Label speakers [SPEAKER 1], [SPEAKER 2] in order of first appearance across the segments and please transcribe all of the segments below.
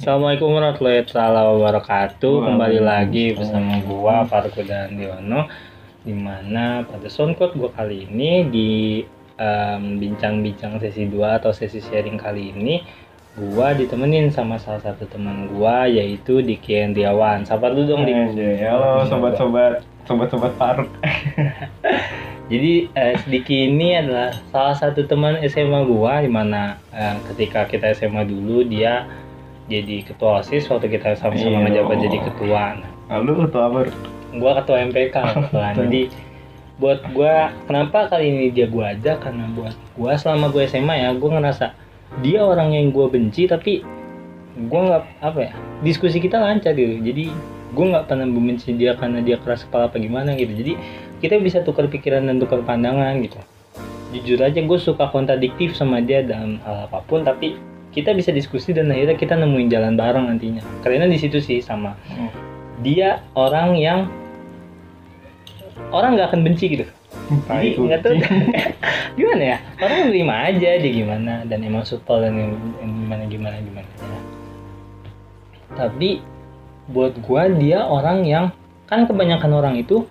[SPEAKER 1] Assalamualaikum warahmatullahi wabarakatuh. Kembali lagi bersama gua Farko dan Diono. Di mana pada soundcloud gua kali ini di bincang-bincang sesi 2 atau sesi sharing kali ini gua ditemenin sama salah satu teman gua yaitu Diki Hendriawan. Sapa dulu dong Dik.
[SPEAKER 2] Anjay, halo sobat-sobat, sobat-sobat Faruk.
[SPEAKER 1] Jadi eh, Diki ini adalah salah satu teman SMA gua di mana eh, ketika kita SMA dulu dia jadi ketua OSIS waktu kita sama-sama
[SPEAKER 2] Iya.
[SPEAKER 1] ngejabat jadi ketua. Nah,
[SPEAKER 2] ketua apa?
[SPEAKER 1] gua ketua MPK kebetulan. jadi buat gua kenapa kali ini dia gua ajak karena buat gua selama gua SMA ya gua ngerasa dia orang yang gua benci tapi gua nggak apa ya diskusi kita lancar gitu jadi gua nggak pernah membenci dia karena dia keras kepala apa gimana gitu jadi kita bisa tukar pikiran dan tukar pandangan gitu jujur aja gue suka kontradiktif sama dia dalam hal apa pun tapi kita bisa diskusi dan akhirnya kita nemuin jalan bareng nantinya. Karena di situ sih sama.
[SPEAKER 2] Hmm.
[SPEAKER 1] dia orang yang orang nggak akan benci gitu.
[SPEAKER 2] Tai
[SPEAKER 1] jadi nggak tahu. Gimana ya? Orang terima aja dia gimana dan emang supel dan yang, yang gimana gimana gimana. Ya. tapi buat gua dia orang yang kan kebanyakan orang itu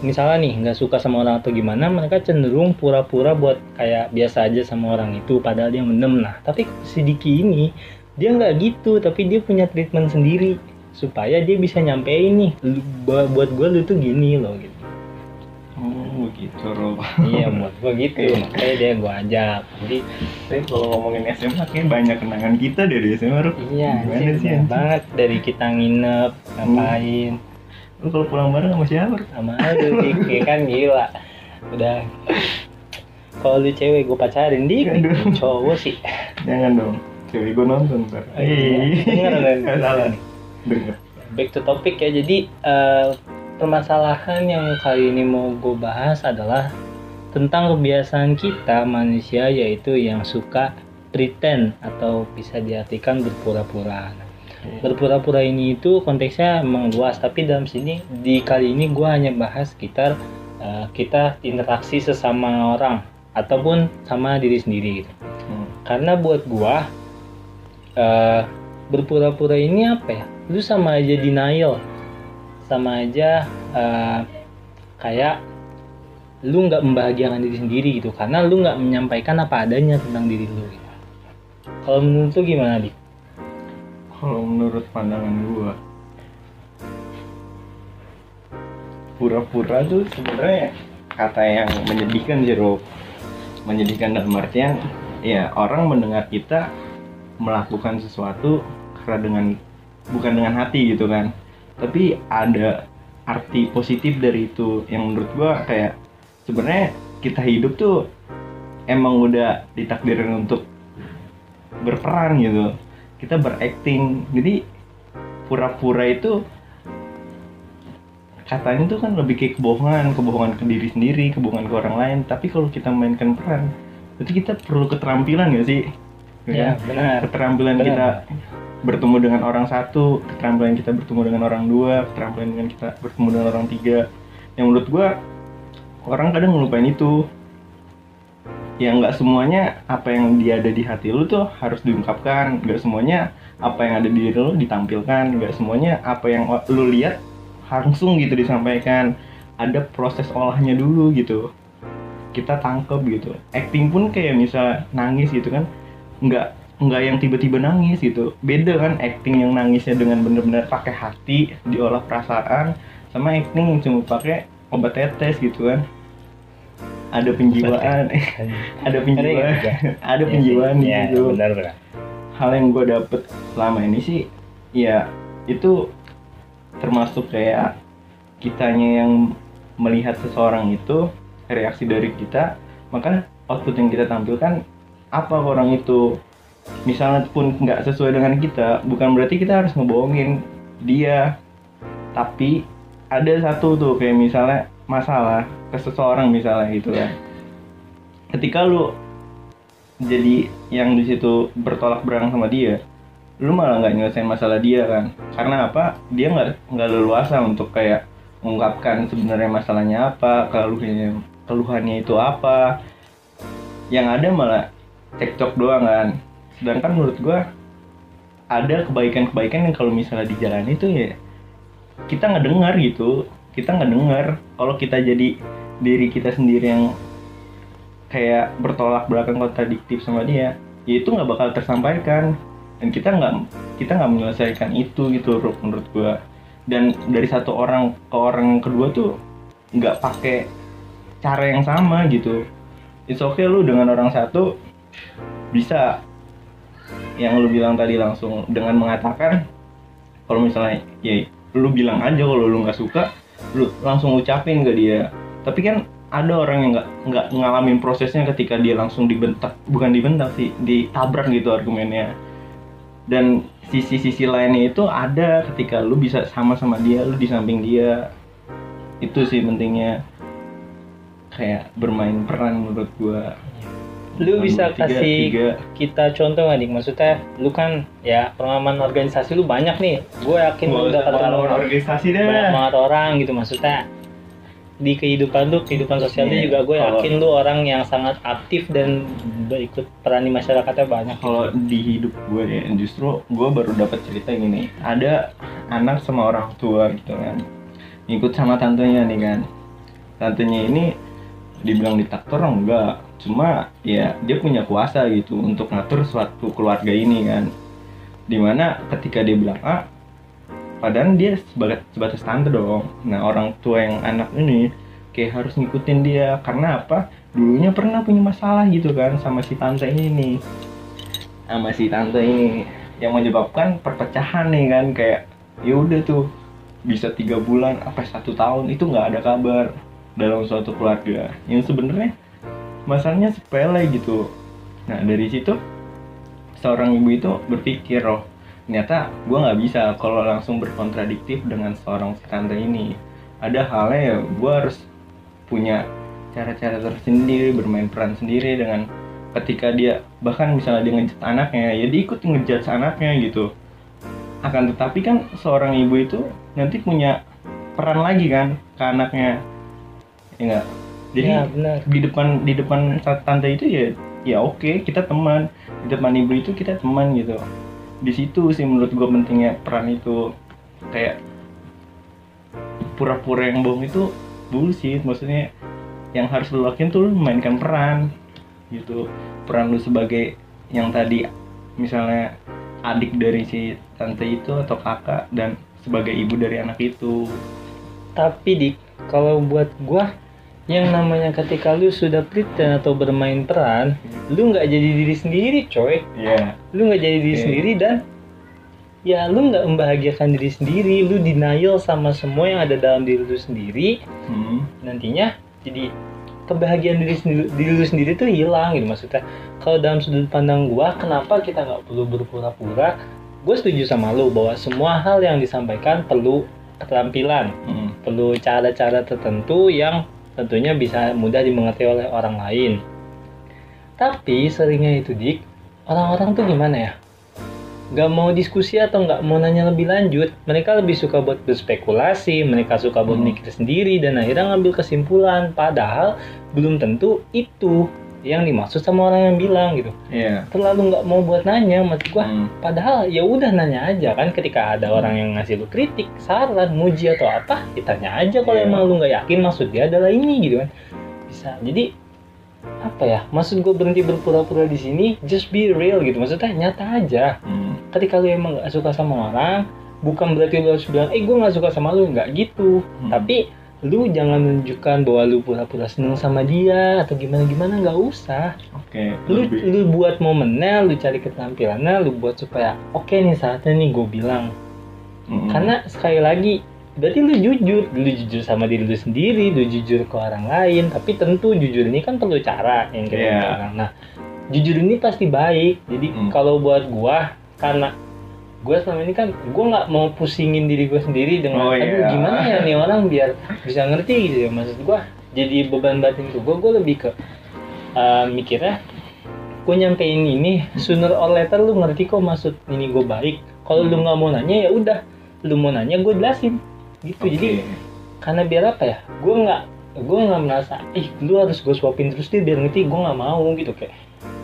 [SPEAKER 1] misalnya nih nggak suka sama orang atau gimana mereka cenderung pura-pura buat kayak biasa aja sama orang itu padahal dia mendem. Nah tapi si Diki ini dia nggak gitu tapi dia punya treatment sendiri supaya dia bisa nyampein nih "Lu- bu- buat gua lu tuh gini loh gitu.
[SPEAKER 2] Oh, begitu, Rob.
[SPEAKER 1] iya buat gua gitu makanya dia gua ajak. Jadi
[SPEAKER 2] Tapi kalau ngomongin SMA kayak banyak kenangan kita dari SMA, Rob.
[SPEAKER 1] iya
[SPEAKER 2] Gimana sih,
[SPEAKER 1] banget. Dari kita nginep ngapain
[SPEAKER 2] Lu kalau pulang bareng sama siapa?
[SPEAKER 1] Sama lu Dik ya kan gila udah kalau lu cewek gue pacarin dik cowok sih
[SPEAKER 2] Jangan dong. Cewek gue nonton, ntar.
[SPEAKER 1] Iya. Denger,
[SPEAKER 2] salah. Denger.
[SPEAKER 1] back to topic ya jadi eh, permasalahan yang kali ini mau gue bahas adalah tentang kebiasaan kita manusia yaitu yang suka pretend atau bisa diartikan berpura-pura berpura-pura ini itu konteksnya emang luas tapi dalam sini di kali ini gue hanya bahas sekitar eh, kita interaksi sesama orang ataupun sama diri sendiri gitu
[SPEAKER 2] Hmm.
[SPEAKER 1] karena buat gua eh, berpura-pura ini apa ya lu sama aja denial sama aja eh, kayak lu nggak membahagiakan diri sendiri gitu karena lu nggak menyampaikan apa adanya tentang diri lu gitu. kalau menurut lu gimana dik?
[SPEAKER 2] Kalau menurut pandangan gua pura-pura tuh sebenarnya kata yang menyedihkan Rob menyedihkan dalam artian ya orang mendengar kita melakukan sesuatu karena dengan bukan dengan hati gitu kan. Tapi ada arti positif dari itu. Yang menurut gua kayak sebenarnya kita hidup tuh emang udah ditakdirin untuk berperan gitu kita berakting jadi pura-pura itu katanya tuh kan lebih kayak kebohongan kebohongan ke diri sendiri kebohongan ke orang lain tapi kalau kita mainkan peran berarti kita perlu keterampilan gak sih
[SPEAKER 1] Ya,
[SPEAKER 2] kan?
[SPEAKER 1] benar.
[SPEAKER 2] keterampilan
[SPEAKER 1] Benar.
[SPEAKER 2] kita bertemu dengan orang satu keterampilan kita bertemu dengan orang dua keterampilan dengan kita bertemu dengan orang tiga yang menurut gua orang kadang ngelupain itu ya nggak semuanya apa yang dia ada di hati lu tuh harus diungkapkan. Nggak semuanya apa yang ada di diri lu ditampilkan. Nggak semuanya apa yang lu lihat langsung gitu disampaikan. Ada proses olahnya dulu gitu. Kita tangkep gitu. Acting pun kayak misal nangis gitu kan nggak nggak yang tiba-tiba nangis gitu. Beda kan acting yang nangisnya dengan benar-benar pakai hati diolah perasaan sama acting yang cuma pakai obat tetes gitu kan ada penjiwaan. Ada penjiwaan. Ada penjiwaan
[SPEAKER 1] ya,
[SPEAKER 2] gitu.
[SPEAKER 1] benar benar.
[SPEAKER 2] Hal yang gue dapet selama ini sih ya itu termasuk kayak kitanya yang melihat seseorang itu reaksi dari kita maka output yang kita tampilkan apa orang itu misalnya pun nggak sesuai dengan kita bukan berarti kita harus ngebohongin dia. Tapi ada satu tuh kayak misalnya masalah ke seseorang misalnya gitu kan. Ketika lu jadi yang di situ bertolak belakang sama dia lu malah nggak nyelesain masalah dia kan. Karena apa? Dia nggak nggak leluasa untuk kayak mengungkapkan sebenarnya masalahnya apa keluhannya keluhannya itu apa. Yang ada malah cekcok doang kan. Sedangkan menurut gua ada kebaikan-kebaikan yang kalau misalnya dijalani itu ya kita nggak dengar gitu. Kita nggak dengar kalau kita jadi diri kita sendiri yang kayak bertolak belakang kontradiktif sama dia ya itu nggak bakal tersampaikan. Dan kita nggak kita nggak menyelesaikan itu gitu menurut gua. Dan dari satu orang ke orang kedua tuh nggak pakai cara yang sama gitu. It's okay lu dengan orang satu bisa. Yang lu bilang tadi langsung dengan mengatakan kalau misalnya ya lu bilang aja kalau lu nggak suka lu langsung ucapin ke dia tapi kan ada orang yang nggak nggak ngalamin prosesnya ketika dia langsung dibentak. Bukan dibentak sih ditabrak gitu argumennya. Dan sisi-sisi lainnya itu ada ketika lu bisa sama-sama dia lu di samping dia. Itu sih pentingnya. Kayak bermain peran menurut gua.
[SPEAKER 1] Lu bisa
[SPEAKER 2] Tiga-
[SPEAKER 1] kasih
[SPEAKER 2] tiga.
[SPEAKER 1] kita contoh nggak nih maksudnya lu kan ya pengalaman organisasi lu banyak nih. Gue yakin lu udah ketemu
[SPEAKER 2] organisasi deh.
[SPEAKER 1] banyak banget orang gitu. Maksudnya di kehidupan lu kehidupan sosial lu
[SPEAKER 2] Iya,
[SPEAKER 1] juga gue yakin lu orang yang sangat aktif dan berikut peran di masyarakatnya banyak.
[SPEAKER 2] Kalau di hidup gue ya justru gue baru dapat cerita gini ada anak sama orang tua gitu kan ikut sama tantenya nih kan. Tantenya ini dibilang diktator enggak cuma ya dia punya kuasa gitu untuk ngatur suatu keluarga ini kan. Di mana ketika dia bilang A padahal dia sebagai sebatas tante dong. Nah orang tua yang anak ini kayak harus ngikutin dia. Karena apa? Dulunya pernah punya masalah gitu kan sama si tante ini nih. Sama si tante ini. Yang menyebabkan perpecahan nih kan kayak ya udah tuh bisa tiga bulan apa satu tahun itu nggak ada kabar dalam suatu keluarga. Yang sebenarnya masalahnya sepele gitu. Nah dari situ seorang ibu itu berpikir oh ternyata gue nggak bisa kalau langsung berkontradiktif dengan seorang si tante ini. Ada halnya ya gue harus punya cara-cara tersendiri bermain peran sendiri dengan ketika dia bahkan misalnya dia ngejat anaknya ya dia ikut ngejat anaknya gitu. Akan tetapi kan seorang ibu itu nanti punya peran lagi kan ke anaknya. Ya enggak jadi
[SPEAKER 1] ya benar.
[SPEAKER 2] di depan di depan tante itu ya ya oke kita teman. Di depan ibu itu kita teman gitu di situ sih menurut gue pentingnya peran itu. Kayak pura-pura yang bohong itu bullshit. Maksudnya yang harus lo lakuin tuh lo memainkan peran gitu. Peran lu sebagai yang tadi misalnya adik dari si tante itu atau kakak dan sebagai ibu dari anak itu.
[SPEAKER 1] Tapi dik kalau buat gua yang namanya ketika lu sudah pretend atau bermain peran lu nggak jadi diri sendiri coy.
[SPEAKER 2] Ya
[SPEAKER 1] lu nggak jadi diri
[SPEAKER 2] Oke.
[SPEAKER 1] sendiri dan ya lu nggak membahagiakan diri sendiri. Lu denial sama semua yang ada dalam diri lu sendiri.
[SPEAKER 2] Hmm.
[SPEAKER 1] nantinya jadi kebahagiaan diri sendiri diri lu sendiri tuh hilang gitu maksudnya. Kalau dalam sudut pandang gua kenapa kita nggak perlu berpura-pura? Gue setuju sama lu bahwa semua hal yang disampaikan perlu keterampilan.
[SPEAKER 2] Hmm.
[SPEAKER 1] perlu cara-cara tertentu yang tentunya bisa mudah dimengerti oleh orang lain. Tapi seringnya itu dik, orang-orang tuh gimana ya? Gak mau diskusi atau nggak mau nanya lebih lanjut. Mereka lebih suka buat berspekulasi, mereka suka buat
[SPEAKER 2] Hmm.
[SPEAKER 1] mikir sendiri dan akhirnya ngambil kesimpulan. Padahal belum tentu itu yang dimaksud sama orang yang bilang gitu.
[SPEAKER 2] Iya.
[SPEAKER 1] Terlalu nggak mau buat nanya, maksud gua
[SPEAKER 2] Hmm.
[SPEAKER 1] Padahal ya udah nanya aja kan ketika ada orang yang ngasih lu kritik, saran, muji atau apa, ditanya aja kalau
[SPEAKER 2] Iya.
[SPEAKER 1] emang lu nggak yakin maksud dia adalah ini gitu kan. Bisa. Jadi apa ya? Maksud gue berhenti berpura-pura di sini, just be real gitu. Maksudnya nyata aja.
[SPEAKER 2] Hmm.
[SPEAKER 1] Ketika lu emang nggak suka sama orang, bukan berarti lu harus bilang, eh gue nggak suka sama lu, nggak gitu.
[SPEAKER 2] Hmm.
[SPEAKER 1] Tapi lu jangan menunjukkan bahwa lu pura-pura seneng sama dia atau gimana-gimana nggak usah
[SPEAKER 2] Oke.
[SPEAKER 1] lu
[SPEAKER 2] lebih.
[SPEAKER 1] lu buat momennya lu cari keterampilannya lu buat supaya oke nih saatnya nih gue bilang
[SPEAKER 2] Hmm.
[SPEAKER 1] karena sekali lagi berarti lu jujur lu jujur sama diri lu sendiri lu jujur ke orang lain tapi tentu jujur ini kan perlu cara yang kita bilang. nah jujur ini pasti baik jadi
[SPEAKER 2] Hmm.
[SPEAKER 1] kalau buat gua karena gua selama ini kan gua nggak mau pusingin diri gua sendiri dengan
[SPEAKER 2] Oh,
[SPEAKER 1] aduh
[SPEAKER 2] iya.
[SPEAKER 1] gimana ya nih orang biar bisa ngerti gitu ya maksud gua jadi beban batin tuh gua gua lebih ke uh, mikirnya gue nyampein ini sooner or later lu ngerti kok maksud ini gue baik kalau lu
[SPEAKER 2] Hmm.
[SPEAKER 1] nggak mau nanya ya udah lu mau nanya gue jelasin gitu
[SPEAKER 2] Oke.
[SPEAKER 1] jadi karena biar apa ya gue nggak gue nggak merasa ih lu harus gue suapin terus dia biar ngerti gue nggak mau gitu kayak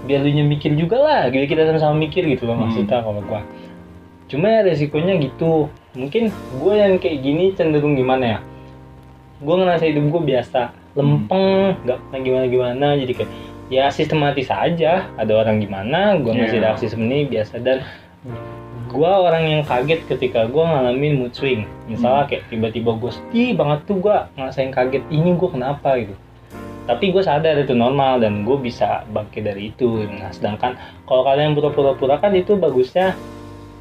[SPEAKER 1] biar lu mikir juga lah gitu kita sama-sama mikir gitu loh
[SPEAKER 2] Hmm.
[SPEAKER 1] maksudnya kalau gue cuma ya resikonya gitu. Mungkin gue yang kayak gini cenderung gimana ya? Gue ngerasa hidup gue biasa lempeng nggak pernah gimana gimana jadi kayak ya sistematis aja. Ada orang gimana gue ngasih
[SPEAKER 2] Iya.
[SPEAKER 1] reaksi sebenarnya biasa. Dan gue orang yang kaget ketika gue ngalamin mood swing. Misalnya kayak tiba-tiba gue sedih banget tuh gue ngerasain kaget ini gue kenapa? gitu. Tapi gue sadar itu normal dan gue bisa bangkit dari itu. Nah sedangkan kalau kalian pura-pura kan itu bagusnya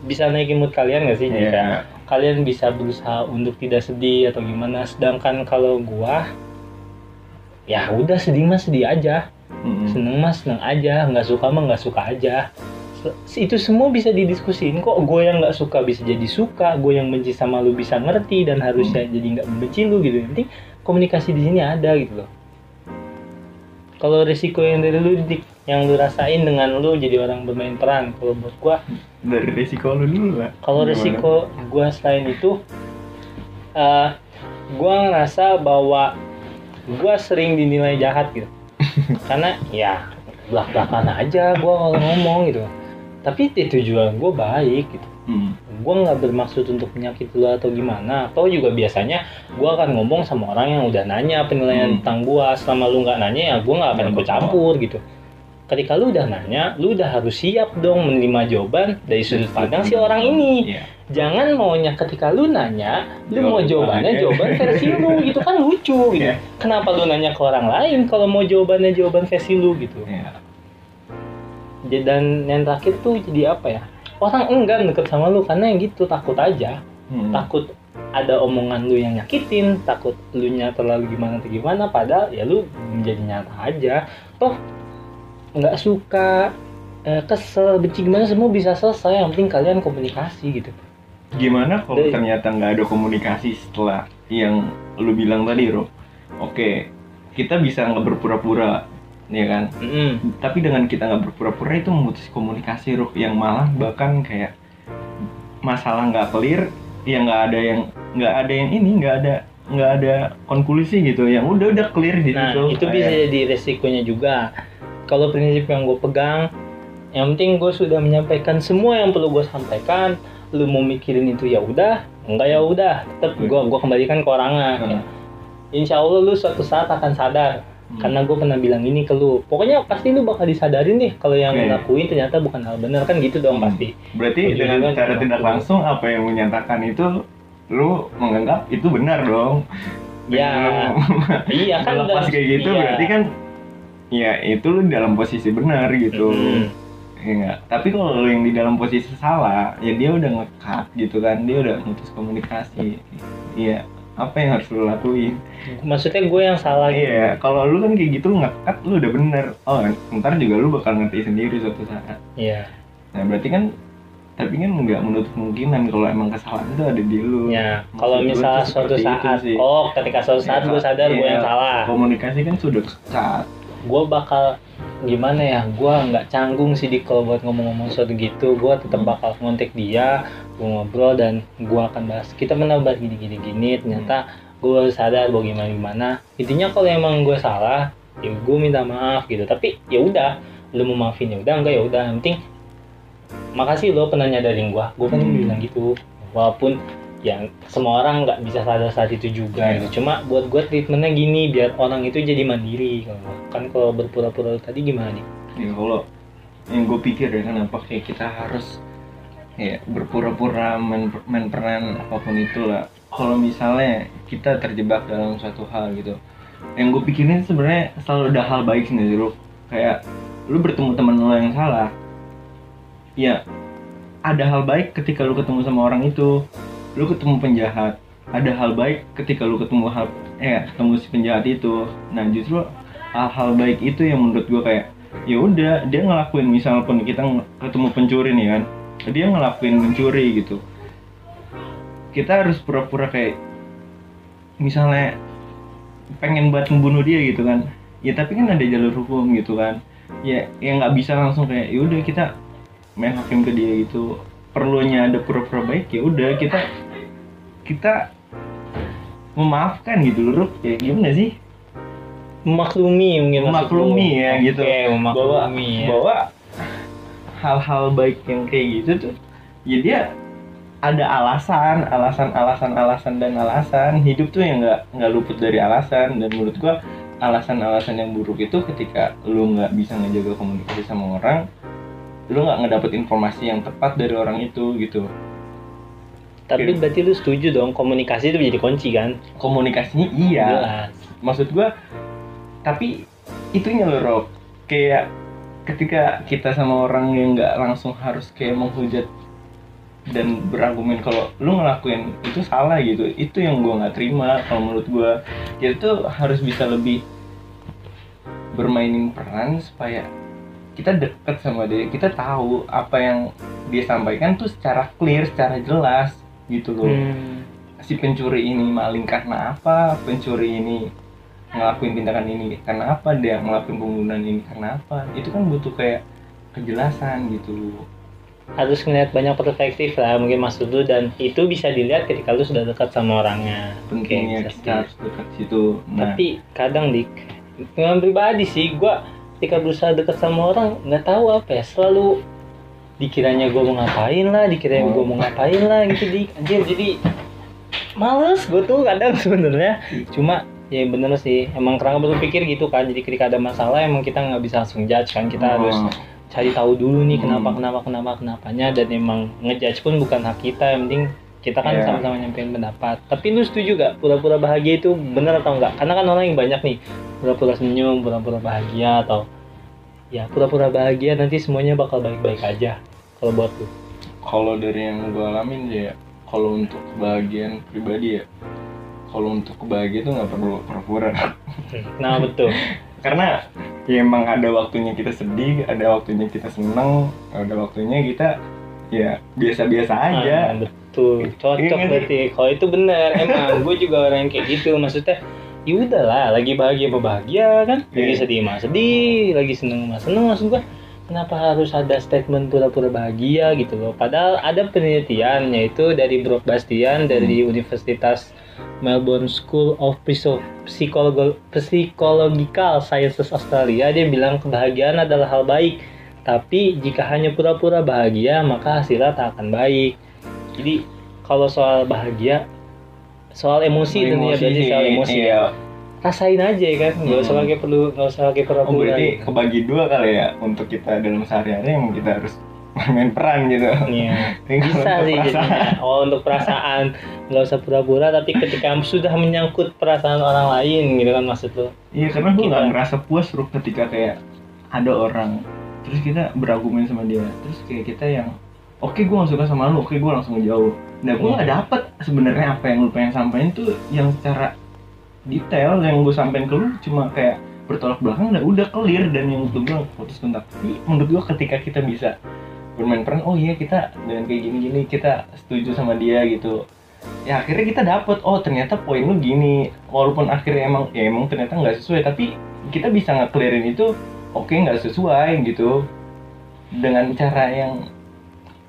[SPEAKER 1] bisa naikin mood kalian gak sih Jadi kayak
[SPEAKER 2] Iya.
[SPEAKER 1] kalian bisa berusaha untuk tidak sedih atau gimana. Sedangkan kalau gua ya udah sedih mah sedih aja.
[SPEAKER 2] Mm-mm.
[SPEAKER 1] seneng mah seneng aja. Nggak suka mah nggak suka aja. Itu semua bisa didiskusin kok. Gue yang nggak suka bisa jadi suka. Gue yang benci sama lu bisa ngerti dan harusnya jadi nggak membenci lu gitu. Penting komunikasi di sini ada gitu loh kalau risiko yang dari lu Dik, yang lu rasain dengan lu jadi orang bermain peran kalau buat gua
[SPEAKER 2] dari resiko lu dulu lah
[SPEAKER 1] kalau resiko gue selain itu, eh gue ngerasa bahwa gue sering dinilai jahat gitu. Karena ya belak belakan aja gue kalau ngomong gitu. Tapi itu tujuan gue baik gitu.
[SPEAKER 2] Hmm.
[SPEAKER 1] Gue nggak bermaksud untuk menyakiti lo atau gimana. Atau juga biasanya gue akan ngomong sama orang yang udah nanya penilaian
[SPEAKER 2] Hmm.
[SPEAKER 1] tentang gue. Selama lu nggak nanya ya gue nggak akan ikut campur gitu. Ketika lu udah nanya, lu udah harus siap dong menerima jawaban dari sudut pandang si orang ini
[SPEAKER 2] Iya.
[SPEAKER 1] jangan maunya ketika lu nanya lu mau
[SPEAKER 2] Jawabannya.
[SPEAKER 1] jawabannya jawaban versi lu gitu kan lucu gitu
[SPEAKER 2] Iya.
[SPEAKER 1] kenapa lu nanya ke orang lain kalau mau jawabannya jawaban versi lu gitu
[SPEAKER 2] Iya.
[SPEAKER 1] Jadi- dan yang terakhir tuh jadi apa ya orang enggan deket sama lu karena yang gitu takut aja
[SPEAKER 2] Hmm.
[SPEAKER 1] takut ada omongan lu yang nyakitin takut lu nya terlalu gimana atau gimana padahal ya lu menjadi nyata aja toh nggak suka eh, kesel benci gimana semua bisa selesai yang penting kalian komunikasi gitu
[SPEAKER 2] Gimana kalau
[SPEAKER 1] Dari-
[SPEAKER 2] ternyata nggak ada komunikasi setelah yang lu bilang tadi, Ro? Oke, kita bisa nggak berpura-pura, ya kan?
[SPEAKER 1] Mm-mm.
[SPEAKER 2] Tapi dengan kita nggak berpura-pura itu memutus komunikasi, Ro, yang malah bahkan kayak masalah nggak clear, ya nggak ada yang nggak ada yang ini, nggak ada nggak ada konklusi gitu. Yang udah udah clear di
[SPEAKER 1] Nah, itu bisa
[SPEAKER 2] Kayak-
[SPEAKER 1] jadi resikonya juga. Kalau prinsip yang gue pegang, yang penting gue sudah menyampaikan semua yang perlu gue sampaikan. Lu mau mikirin itu ya udah, enggak ya udah. Tetap gue gua kembalikan ke orangnya.
[SPEAKER 2] Hmm.
[SPEAKER 1] Ya. Insya Allah lu suatu saat akan sadar.
[SPEAKER 2] Hmm.
[SPEAKER 1] Karena gue pernah bilang ini ke lu. Pokoknya pasti lu bakal disadarin deh kalau yang
[SPEAKER 2] Oke.
[SPEAKER 1] ngelakuin ternyata bukan hal benar kan gitu dong
[SPEAKER 2] Hmm.
[SPEAKER 1] pasti.
[SPEAKER 2] Berarti
[SPEAKER 1] Ujung-ujungnya
[SPEAKER 2] dengan cara
[SPEAKER 1] juga.
[SPEAKER 2] tidak langsung apa yang menyatakan itu lu menganggap itu benar dong.
[SPEAKER 1] Ya, iya kan
[SPEAKER 2] lepas kayak gitu
[SPEAKER 1] iya.
[SPEAKER 2] berarti kan ya itu lu dalam posisi benar gitu.
[SPEAKER 1] Mm.
[SPEAKER 2] Ya enggak. Tapi kalau yang di dalam posisi salah, ya dia udah ngekat gitu kan. Dia udah mutus komunikasi. Iya, apa yang harus lu lakuin?
[SPEAKER 1] Maksudnya gue yang salah gitu.
[SPEAKER 2] Iya, kalau lu kan kayak gitu ngekat lu udah bener. Oh, ntar juga lu bakal ngerti sendiri suatu saat.
[SPEAKER 1] Iya.
[SPEAKER 2] Nah berarti kan tapi kan nggak menutup kemungkinan kalau emang kesalahan itu ada di lu.
[SPEAKER 1] Ya, kalau misalnya suatu saat,
[SPEAKER 2] sih.
[SPEAKER 1] oh ketika suatu saat
[SPEAKER 2] Ya,
[SPEAKER 1] gue sadar gue
[SPEAKER 2] iya.
[SPEAKER 1] yang salah,
[SPEAKER 2] Komunikasi kan sudah kekat.
[SPEAKER 1] gue bakal gimana ya, gue nggak canggung sih di kalau buat ngomong-ngomong suatu gitu, gue tetap
[SPEAKER 2] Hmm.
[SPEAKER 1] bakal ngontek dia, gue ngobrol dan gue akan bahas kita pernah bahas gini-gini gini, ternyata gue sadar bahwa gimana gimana. Intinya kalau emang gue salah, ya gue minta maaf gitu. Tapi ya udah, lu mau maafin ya udah enggak ya udah, yang penting makasih lo pernah nyadarin gue, gue kan
[SPEAKER 2] Hmm.
[SPEAKER 1] bilang gitu, walaupun yang semua orang nggak bisa sadar saat itu juga
[SPEAKER 2] Iya.
[SPEAKER 1] gitu. Cuma buat gue treatmentnya gini biar orang itu jadi mandiri kalau gua. kan kalau berpura-pura tadi gimana nih?
[SPEAKER 2] Ya kalau yang gue pikir ya kenapa kayak kita harus ya berpura-pura main, main peran apa pun itulah. Kalau misalnya kita terjebak dalam suatu hal gitu, yang gue pikirin sebenarnya selalu ada hal baik sih Ru. Kayak lu bertemu teman lo yang salah, ya ada hal baik ketika lu ketemu sama orang itu lu ketemu penjahat ada hal baik ketika lu ketemu hal eh ketemu si penjahat itu. Nah justru hal-hal baik itu yang menurut gua kayak ya udah dia ngelakuin misal pun kita ketemu pencuri nih kan dia ngelakuin mencuri gitu. Kita harus pura-pura kayak misalnya pengen buat membunuh dia gitu kan. Ya tapi kan ada jalur hukum gitu kan. Ya yang nggak bisa langsung kayak ya udah kita main hakim ke dia gitu. Perlunya ada pura-pura baik ya udah kita kita memaafkan gitu loh ya gimana sih
[SPEAKER 1] Memaklumi mungkin
[SPEAKER 2] Memaklumi
[SPEAKER 1] lu.
[SPEAKER 2] ya, gitu.
[SPEAKER 1] Oke,
[SPEAKER 2] bahwa
[SPEAKER 1] memaklumi ya.
[SPEAKER 2] bahwa hal-hal baik yang kayak gitu tuh ya dia ada alasan alasan alasan alasan dan alasan hidup tuh yang nggak nggak luput dari alasan dan menurut gua alasan-alasan yang buruk itu ketika lu nggak bisa ngejaga komunikasi sama orang lu nggak ngedapet informasi yang tepat dari orang itu gitu
[SPEAKER 1] Tapi
[SPEAKER 2] Oke.
[SPEAKER 1] berarti lu setuju dong komunikasi itu menjadi kunci kan?
[SPEAKER 2] komunikasinya iya
[SPEAKER 1] Jelas.
[SPEAKER 2] maksud gua tapi itunya loh Rob kayak ketika kita sama orang yang nggak langsung harus kayak menghujat dan berargumen kalau lu ngelakuin itu salah gitu itu yang gua nggak terima kalau menurut gua kita tuh harus bisa lebih bermainin peran supaya kita deket sama dia kita tahu apa yang dia sampaikan tuh secara clear secara jelas gitu loh.
[SPEAKER 1] Hmm.
[SPEAKER 2] si pencuri ini maling karena apa? Pencuri ini ngelakuin tindakan ini karena apa? Dia ngelakuin pembunuhan ini karena apa? Itu kan butuh kayak kejelasan gitu
[SPEAKER 1] Harus ngeliat banyak perspektif lah mungkin maksud lu dan itu bisa dilihat ketika lu sudah dekat sama orangnya.
[SPEAKER 2] pentingnya
[SPEAKER 1] bisa
[SPEAKER 2] kita harus dekat situ. Nah.
[SPEAKER 1] Tapi kadang dik, dengan pribadi sih, gua ketika berusaha dekat sama orang nggak tahu apa ya, selalu dikiranya gue mau ngapain lah, dikiranya gue mau ngapain lah gitu dik, anjir jadi males gue tuh kadang sebenarnya. Cuma ya bener sih, emang kerangka berpikir gitu kan. Jadi ketika ada masalah emang kita nggak bisa langsung judge kan, kita harus
[SPEAKER 2] Oh,
[SPEAKER 1] cari tahu dulu nih kenapa
[SPEAKER 2] Hmm.
[SPEAKER 1] kenapa kenapa kenapanya dan emang ngejudge pun bukan hak kita yang penting kita kan
[SPEAKER 2] Iya.
[SPEAKER 1] sama-sama nyampein pendapat tapi lu setuju gak pura-pura bahagia itu bener atau enggak karena kan orang yang banyak nih pura-pura senyum pura-pura bahagia atau ya pura-pura bahagia nanti semuanya bakal baik-baik aja kalau buat lu?
[SPEAKER 2] Kalau dari yang gue alamin ya kalau untuk kebahagiaan pribadi ya kalau untuk kebahagiaan itu nggak perlu pura-pura
[SPEAKER 1] nah betul.
[SPEAKER 2] Karena ya emang ada waktunya kita sedih ada waktunya kita seneng ada waktunya kita ya biasa-biasa aja.
[SPEAKER 1] Ah, betul cocok
[SPEAKER 2] Iya sih?
[SPEAKER 1] berarti. Kalau itu bener emang. Gue juga orang yang kayak gitu. Maksudnya ya udahlah lagi bahagia mah bahagia kan? Lagi
[SPEAKER 2] Iya.
[SPEAKER 1] sedih mah sedih lagi seneng mah seneng maksud gue kenapa harus ada statement pura-pura bahagia gitu loh padahal ada penelitian yaitu dari Brock Bastian dari
[SPEAKER 2] Hmm.
[SPEAKER 1] Universitas Melbourne School of Psycho- Psychologo- Psychological Sciences Australia dia bilang kebahagiaan adalah hal baik tapi jika hanya pura-pura bahagia maka hasilnya tak akan baik jadi kalau soal bahagia soal emosi tentunya
[SPEAKER 2] Emosi
[SPEAKER 1] berarti
[SPEAKER 2] sih,
[SPEAKER 1] soal emosi
[SPEAKER 2] iya.
[SPEAKER 1] ya rasain aja ya kan nggak usah
[SPEAKER 2] Hmm.
[SPEAKER 1] pakai perlu nggak usah pakai
[SPEAKER 2] Oh
[SPEAKER 1] pura-pura
[SPEAKER 2] berarti kebagi dua kali ya untuk kita dalam sehari-hari yang kita harus bermain peran gitu.
[SPEAKER 1] Iya. Bisa sih
[SPEAKER 2] perasaan.
[SPEAKER 1] jadinya oh untuk perasaan nggak usah pura-pura tapi ketika sudah menyangkut perasaan orang lain gitu kan maksud lo
[SPEAKER 2] Iya karena gue nggak ngerasa puas Ruh ketika kayak ada orang terus kita berargumen sama dia terus kayak kita yang oke gue gak suka sama lu oke gue langsung ngejauh nah gue nggak
[SPEAKER 1] Iya.
[SPEAKER 2] dapet sebenarnya apa yang lu pengen sampaikan tuh yang secara detail yang gue sampein ke lu cuma kayak bertolak belakang udah udah clear dan yang lu bilang putus kontak tapi menurut gue ketika kita bisa bermain peran oh iya kita dengan kayak gini-gini kita setuju sama dia gitu. Ya akhirnya kita dapet oh ternyata poin lu gini. Walaupun akhirnya emang ya emang ternyata nggak sesuai tapi kita bisa nge-clearin itu oke nggak sesuai gitu. Dengan cara yang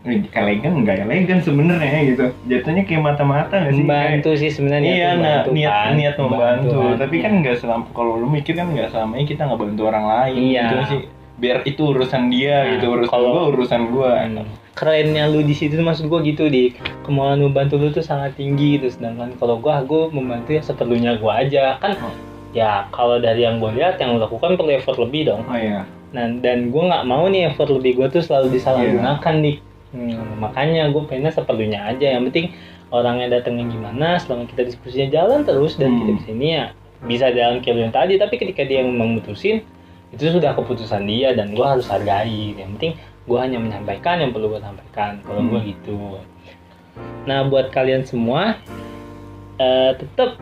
[SPEAKER 2] elegan nggak elegan sebenarnya gitu jatuhnya kayak mata-mata nggak sih Kayak-
[SPEAKER 1] membantu sih sebenarnya
[SPEAKER 2] iya nah
[SPEAKER 1] membantu
[SPEAKER 2] niat
[SPEAKER 1] kan.
[SPEAKER 2] niat membantu
[SPEAKER 1] kan.
[SPEAKER 2] tapi kan nggak selama kalau lu mikir kan nggak selamanya kita nggak bantu orang lain
[SPEAKER 1] Iya.
[SPEAKER 2] gitu sih biar itu urusan dia
[SPEAKER 1] Nah,
[SPEAKER 2] gitu urusan
[SPEAKER 1] kalau-
[SPEAKER 2] gua urusan gua
[SPEAKER 1] Hmm. kerennya lu di situ maksud gua gitu di kemauan membantu lu tuh sangat tinggi gitu sedangkan kalau gua gua membantu ya seperlunya gua aja kan
[SPEAKER 2] Oh.
[SPEAKER 1] ya kalau dari yang gua lihat yang lu lakukan perlu effort lebih dong
[SPEAKER 2] oh iya
[SPEAKER 1] nah dan gua nggak mau nih effort lebih gua tuh selalu disalahgunakan
[SPEAKER 2] Iya.
[SPEAKER 1] nih Hmm, makanya gua pengennya seperlunya aja. Yang penting orangnya datangnya gimana selama kita diskusinya jalan terus dan
[SPEAKER 2] Hmm.
[SPEAKER 1] kita di sini ya bisa jalan kayak yang tadi. Tapi ketika dia yang memutusin itu sudah keputusan dia dan gua harus hargai. Yang penting gua hanya menyampaikan yang perlu gua sampaikan. Kalau gua
[SPEAKER 2] Hmm.
[SPEAKER 1] gitu. Nah buat kalian semua eh, tetap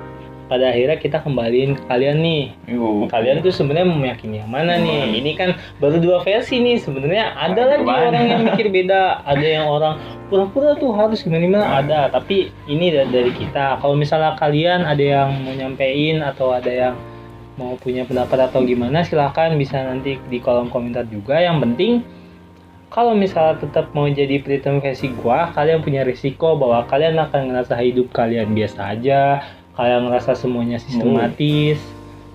[SPEAKER 1] pada akhirnya kita kembaliin ke kalian nih.
[SPEAKER 2] Yuh.
[SPEAKER 1] kalian tuh sebenarnya meyakini yang mana nih?
[SPEAKER 2] Hmm.
[SPEAKER 1] ini kan baru dua versi nih sebenarnya ada lagi
[SPEAKER 2] banyak.
[SPEAKER 1] orang yang mikir beda. Ada yang orang pura-pura tuh harus gimana gimana ada. Tapi ini da- dari kita. Kalau misalnya kalian ada yang mau nyampein atau ada yang mau punya pendapat atau gimana silahkan bisa nanti di kolom komentar juga. Yang penting kalau misalnya tetap mau jadi Pritam versi gua, kalian punya risiko bahwa kalian akan ngerasa hidup kalian biasa aja, kalian ngerasa semuanya sistematis,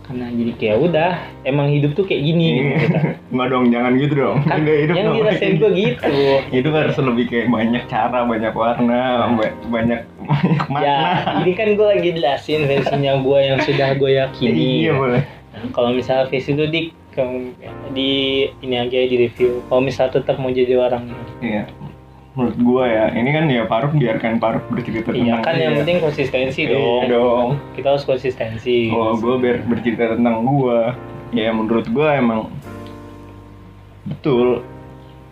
[SPEAKER 1] karena jadi kayak udah emang hidup tuh kayak gini
[SPEAKER 2] Iya.
[SPEAKER 1] gitu.
[SPEAKER 2] Nggak dong, jangan gitu dong.
[SPEAKER 1] kan
[SPEAKER 2] hidup
[SPEAKER 1] yang dirasain
[SPEAKER 2] kayak
[SPEAKER 1] gue gitu
[SPEAKER 2] Hidup harus lebih kayak banyak cara, banyak warna, ba- banyak banyak makna.
[SPEAKER 1] ya ini kan gue lagi jelasin versinya gue yang sudah gue yakini
[SPEAKER 2] Iya boleh.
[SPEAKER 1] Nah, kalau misalnya versi itu di di ini aja di review kalau misalnya tetap mau jadi orang
[SPEAKER 2] Iya. Menurut gua ya, ini kan ya Faruk biarkan Faruk bercerita
[SPEAKER 1] iya
[SPEAKER 2] tentang
[SPEAKER 1] kan yang
[SPEAKER 2] dia.
[SPEAKER 1] penting konsistensi
[SPEAKER 2] Iya
[SPEAKER 1] dong
[SPEAKER 2] dong.
[SPEAKER 1] kita harus konsistensi
[SPEAKER 2] Kalau gue biar bercerita tentang gua, ya menurut gua emang betul.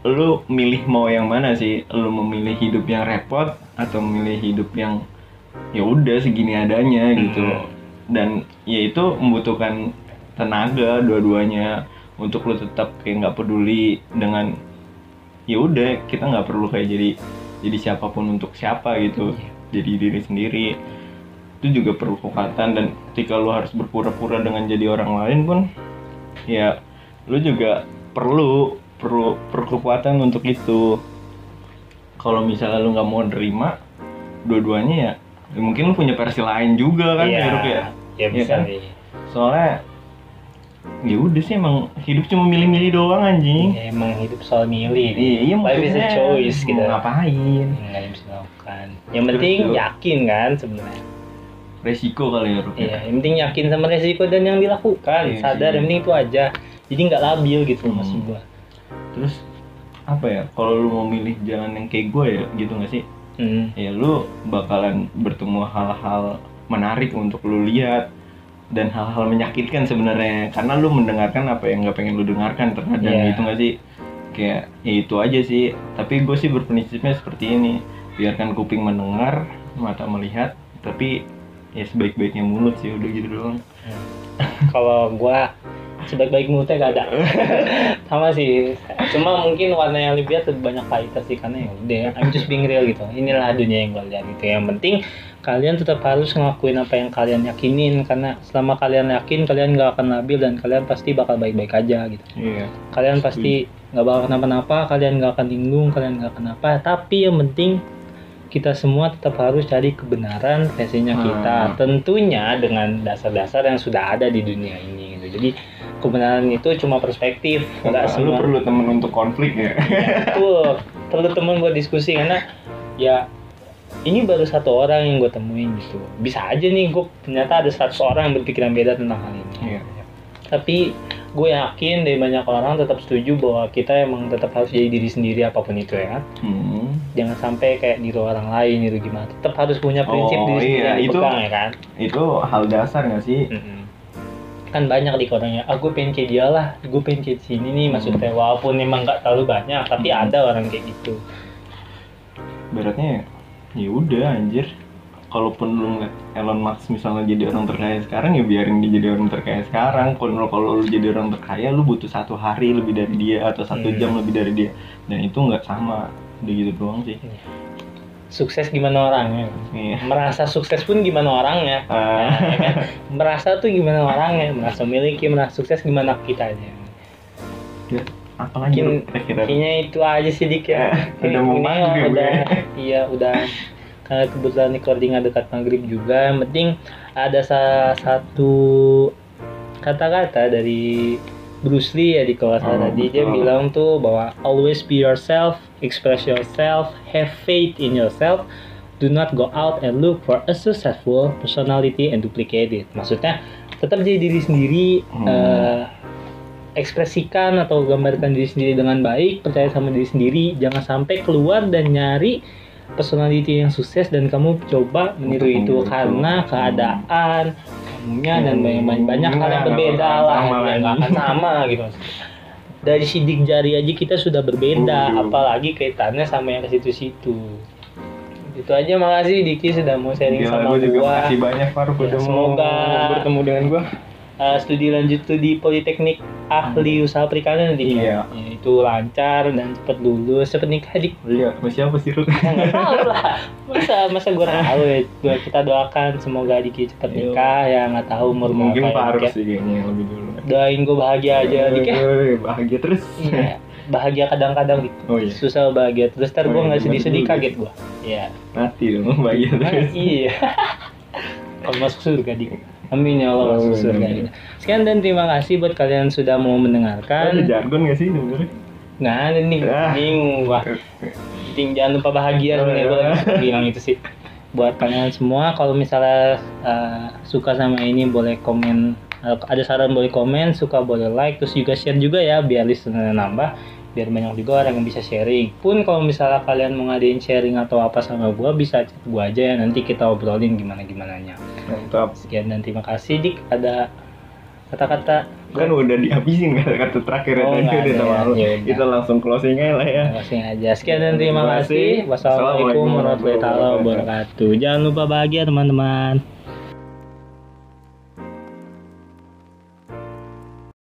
[SPEAKER 2] Lu milih mau yang mana sih? Lu memilih hidup yang repot atau memilih hidup yang ya udah segini adanya gitu.
[SPEAKER 1] Hmm.
[SPEAKER 2] Dan ya itu membutuhkan tenaga dua-duanya untuk lu tetap kayak nggak peduli dengan ya udah kita nggak perlu kayak jadi jadi siapa pun untuk siapa gitu.
[SPEAKER 1] Iya.
[SPEAKER 2] jadi diri sendiri. Itu juga perlu kekuatan dan ketika lu harus berpura-pura dengan jadi orang lain pun ya lu juga perlu perlu kekuatan untuk itu. Kalau misalnya lu nggak mau nerima dua-duanya ya, ya mungkin lu punya versi lain juga kan
[SPEAKER 1] iya.
[SPEAKER 2] Ya? Ya
[SPEAKER 1] ya bisa
[SPEAKER 2] kan?
[SPEAKER 1] nih
[SPEAKER 2] soalnya ya udah sih emang hidup cuma milih-milih doang anjing
[SPEAKER 1] Ya, emang hidup soal milih
[SPEAKER 2] iya iya
[SPEAKER 1] life is a choice gitu
[SPEAKER 2] ngapain
[SPEAKER 1] nggak yang bisa dilakukan yang penting
[SPEAKER 2] Betul.
[SPEAKER 1] yakin kan sebenarnya
[SPEAKER 2] resiko kali ya ya?
[SPEAKER 1] Iya, yang penting yakin sama resiko dan yang dilakukan.
[SPEAKER 2] Iya
[SPEAKER 1] Sadar,
[SPEAKER 2] sih.
[SPEAKER 1] yang penting itu aja. Jadi nggak labil gitu
[SPEAKER 2] Hmm.
[SPEAKER 1] maksud gua.
[SPEAKER 2] terus apa ya kalau lu mau milih jalan yang kayak gue ya gitu nggak sih
[SPEAKER 1] Hmm.
[SPEAKER 2] ya lu bakalan bertemu hal-hal menarik untuk lu lihat dan hal-hal menyakitkan sebenarnya. Karena lu mendengarkan apa yang nggak pengen lu dengarkan terkadang
[SPEAKER 1] Iya.
[SPEAKER 2] gitu nggak sih? Kayak ya itu aja sih. Tapi gue sih berprinsipnya seperti ini. Biarkan kuping mendengar mata melihat tapi ya sebaik-baiknya mulut sih udah gitu doang.
[SPEAKER 1] Kalau gua sebaik-baik mulutnya gak ada. sama sih. Cuma mungkin warna yang lebih lihat lebih banyak pahitnya sih karena ya udah I'm just being real gitu. Inilah dunia yang gua lihat gitu. Yang penting kalian tetap harus ngelakuin apa yang kalian yakinin karena selama kalian yakin kalian nggak akan labil dan kalian pasti bakal baik-baik aja gitu.
[SPEAKER 2] iya
[SPEAKER 1] kalian pasti nggak bakal kenapa-napa kalian nggak akan linglung kalian nggak kenapa tapi yang penting kita semua tetap harus cari kebenaran versinya kita
[SPEAKER 2] Hmm.
[SPEAKER 1] tentunya dengan dasar-dasar yang sudah ada di dunia ini gitu jadi kebenaran itu cuma perspektif nggak
[SPEAKER 2] lu
[SPEAKER 1] semua
[SPEAKER 2] perlu temen untuk konflik ya
[SPEAKER 1] Betul. perlu teman buat diskusi karena ya ini baru satu orang yang gue temuin gitu bisa aja nih gue ternyata ada 100 orang yang berpikiran beda tentang hal ini
[SPEAKER 2] Iya.
[SPEAKER 1] tapi gue yakin dari banyak orang tetap setuju bahwa kita emang tetap harus jadi diri sendiri apa pun itu ya kan
[SPEAKER 2] Hmm.
[SPEAKER 1] jangan sampai kayak niru orang lain itu gimana tetap harus punya prinsip
[SPEAKER 2] Oh,
[SPEAKER 1] diri sendiri
[SPEAKER 2] iya,
[SPEAKER 1] yang
[SPEAKER 2] itu-
[SPEAKER 1] dipegang ya kan
[SPEAKER 2] itu hal dasar nggak sih
[SPEAKER 1] Mm-mm. Kan banyak di orangnya ah gue pengen kayak dia lah gue pengen kayak sini nih maksudnya. Walaupun emang nggak terlalu banyak tapi
[SPEAKER 2] Hmm.
[SPEAKER 1] ada orang kayak gitu.
[SPEAKER 2] Beratnya ya udah anjir. Kalaupun lu ngeliat Elon Musk misalnya jadi orang terkaya sekarang ya biarin dia jadi orang terkaya sekarang. Kalau kalau lu jadi orang terkaya lu butuh satu hari lebih dari dia atau satu
[SPEAKER 1] Hmm.
[SPEAKER 2] jam lebih dari dia. Dan itu nggak sama. Udah gitu doang sih
[SPEAKER 1] sukses gimana orangnya
[SPEAKER 2] iya
[SPEAKER 1] merasa sukses pun gimana orangnya
[SPEAKER 2] Ah.
[SPEAKER 1] Ya kan? merasa tuh gimana orangnya merasa memiliki merasa sukses gimana kitanya
[SPEAKER 2] Ya, apalagi kira-kira
[SPEAKER 1] Kayaknya itu aja sih dik ya.
[SPEAKER 2] Eh, udah mau maghrib ya,
[SPEAKER 1] udah,
[SPEAKER 2] gue.
[SPEAKER 1] Iya udah. Karena kebetulan recording dekat maghrib juga. Yang penting ada salah satu kata-kata dari Bruce Lee ya di kelas
[SPEAKER 2] Oh,
[SPEAKER 1] tadi dia
[SPEAKER 2] betul.
[SPEAKER 1] bilang tuh bahwa always be yourself, express yourself, have faith in yourself. Do not go out and look for a successful personality and duplicate it. Maksudnya tetap jadi diri sendiri,
[SPEAKER 2] Hmm.
[SPEAKER 1] eh, ekspresikan atau gambarkan diri sendiri dengan baik, percaya sama diri sendiri, jangan sampai keluar dan nyari personality yang sukses dan kamu coba meniru
[SPEAKER 2] Untuk
[SPEAKER 1] itu
[SPEAKER 2] itu.
[SPEAKER 1] karena
[SPEAKER 2] Hmm.
[SPEAKER 1] keadaan kamunya dan banyak banyak, banyak hal yang
[SPEAKER 2] Nggak
[SPEAKER 1] berbeda lah
[SPEAKER 2] sama
[SPEAKER 1] yang nggak akan sama gitu. Dari sidik jari aja kita sudah berbeda
[SPEAKER 2] Waduh.
[SPEAKER 1] apalagi kaitannya sama yang ke situ-situ. Itu aja makasih Diki sudah mau sharing
[SPEAKER 2] Gila,
[SPEAKER 1] sama
[SPEAKER 2] gua juga
[SPEAKER 1] gua.
[SPEAKER 2] makasih banyak Faruk
[SPEAKER 1] Ya, semoga-
[SPEAKER 2] bertemu dengan gua
[SPEAKER 1] Eh, studi lanjut tuh di Politeknik Ahli Usaha Perikanan Dik?
[SPEAKER 2] Iya.
[SPEAKER 1] Ya, itu lancar dan cepet lulus. Cepet nikah dik?
[SPEAKER 2] Iya sama siapa sih Ruk?
[SPEAKER 1] Ya, nggak tahu lah. Masa masa gue tahu ya? Gua- kita doakan semoga Diki cepet
[SPEAKER 2] Iya.
[SPEAKER 1] nikah. Ya nggak tahu umur
[SPEAKER 2] mungkin
[SPEAKER 1] berapa ya, Dik, ya.
[SPEAKER 2] sih kayaknya lebih dulu.
[SPEAKER 1] Doain gue bahagia aja dik ya.
[SPEAKER 2] Eh, bahagia terus.
[SPEAKER 1] Iya bahagia kadang-kadang dik.
[SPEAKER 2] Oh iya.
[SPEAKER 1] Susah bahagia terus ntar gue
[SPEAKER 2] Oh, iya,
[SPEAKER 1] nggak sedih-sedih kaget gue iya.
[SPEAKER 2] Mati dong bahagia
[SPEAKER 1] Ah,
[SPEAKER 2] terus.
[SPEAKER 1] iya. Kalau masuk surga dik Amin ya Allah masuk surga kita. Sekian dan terima kasih buat kalian sudah mau
[SPEAKER 2] Ada
[SPEAKER 1] mendengarkan.
[SPEAKER 2] jargon gak sih sebenarnya?
[SPEAKER 1] Nggak ada nih,
[SPEAKER 2] Ah.
[SPEAKER 1] bingung wah. Ting, jangan lupa bahagia gue bilang itu sih. Buat kalian semua kalau misalnya uh, suka sama ini boleh komen uh, ada saran boleh komen, suka boleh like, terus juga share juga ya biar listener nambah, biar banyak juga orang yang bisa sharing. Pun kalau misalnya kalian mau ngadain sharing atau apa sama gua bisa chat gua aja ya nanti kita obrolin gimana gimananya.
[SPEAKER 2] Mantap.
[SPEAKER 1] Sekian dan terima kasih Dik. Ada kata-kata
[SPEAKER 2] Kan udah dihabisin kata-kata terakhir
[SPEAKER 1] Oh,
[SPEAKER 2] tadi udah
[SPEAKER 1] ya. Ya.
[SPEAKER 2] Kita langsung closing aja lah ya.
[SPEAKER 1] Kasih aja. Sekian dan terima
[SPEAKER 2] Terima
[SPEAKER 1] kasih.
[SPEAKER 2] kasih.
[SPEAKER 1] Wassalamualaikum warahmatullahi wabarakatuh. Jangan lupa bahagia teman-teman.